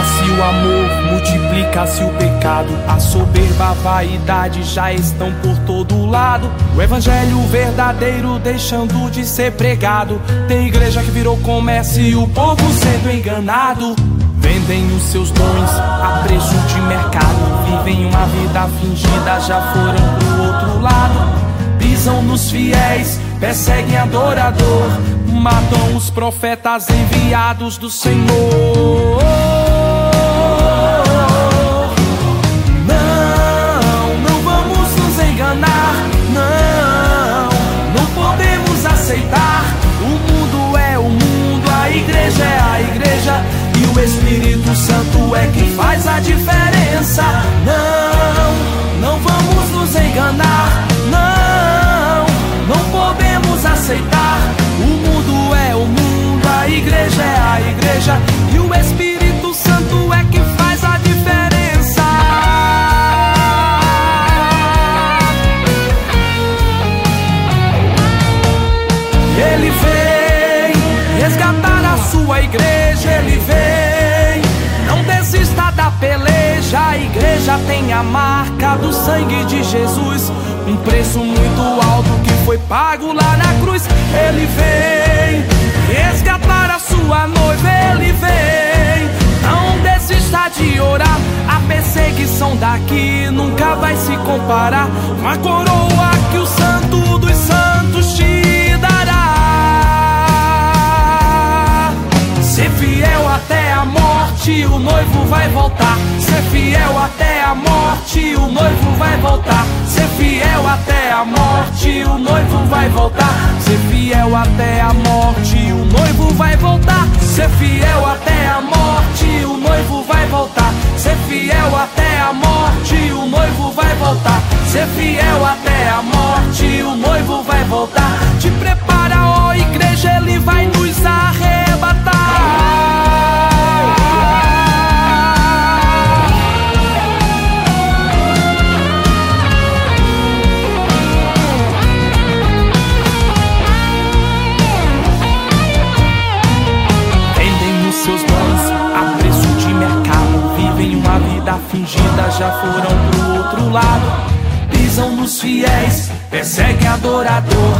Nega-se o amor, multiplica-se o pecado. A soberba, a vaidade já estão por todo lado. O evangelho verdadeiro deixando de ser pregado. Tem igreja que virou comércio e o povo sendo enganado. Vendem os seus dons a preço de mercado. Vivem uma vida fingida, já foram pro outro lado. Pisam nos fiéis, perseguem adorador. Matam os profetas enviados do Senhor. Espírito Santo é quem faz a diferença. Não, não vamos nos enganar. Não, não podemos aceitar. O mundo é o mundo, a igreja é a igreja. E o Espírito Santo é quem faz a diferença. Ele vem resgatar a sua igreja, ele vem. Igreja tem a marca do sangue de Jesus. Um preço muito alto que foi pago lá na cruz. Ele vem resgatar a sua noiva, ele vem. Não desista de orar, a perseguição daqui nunca vai se comparar com a coroa que o morte, o noivo vai voltar. Ser fiel até a morte, o noivo vai voltar. Ser fiel até a morte, o noivo vai voltar. Ser fiel até a morte, o noivo vai voltar. Ser fiel até a morte, o noivo vai voltar. Ser fiel até a morte, o noivo vai voltar. Ser fiel vida fingida, já foram pro outro lado. Pisam nos fiéis, perseguem adorador.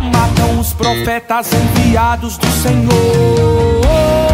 Matam os profetas enviados do Senhor.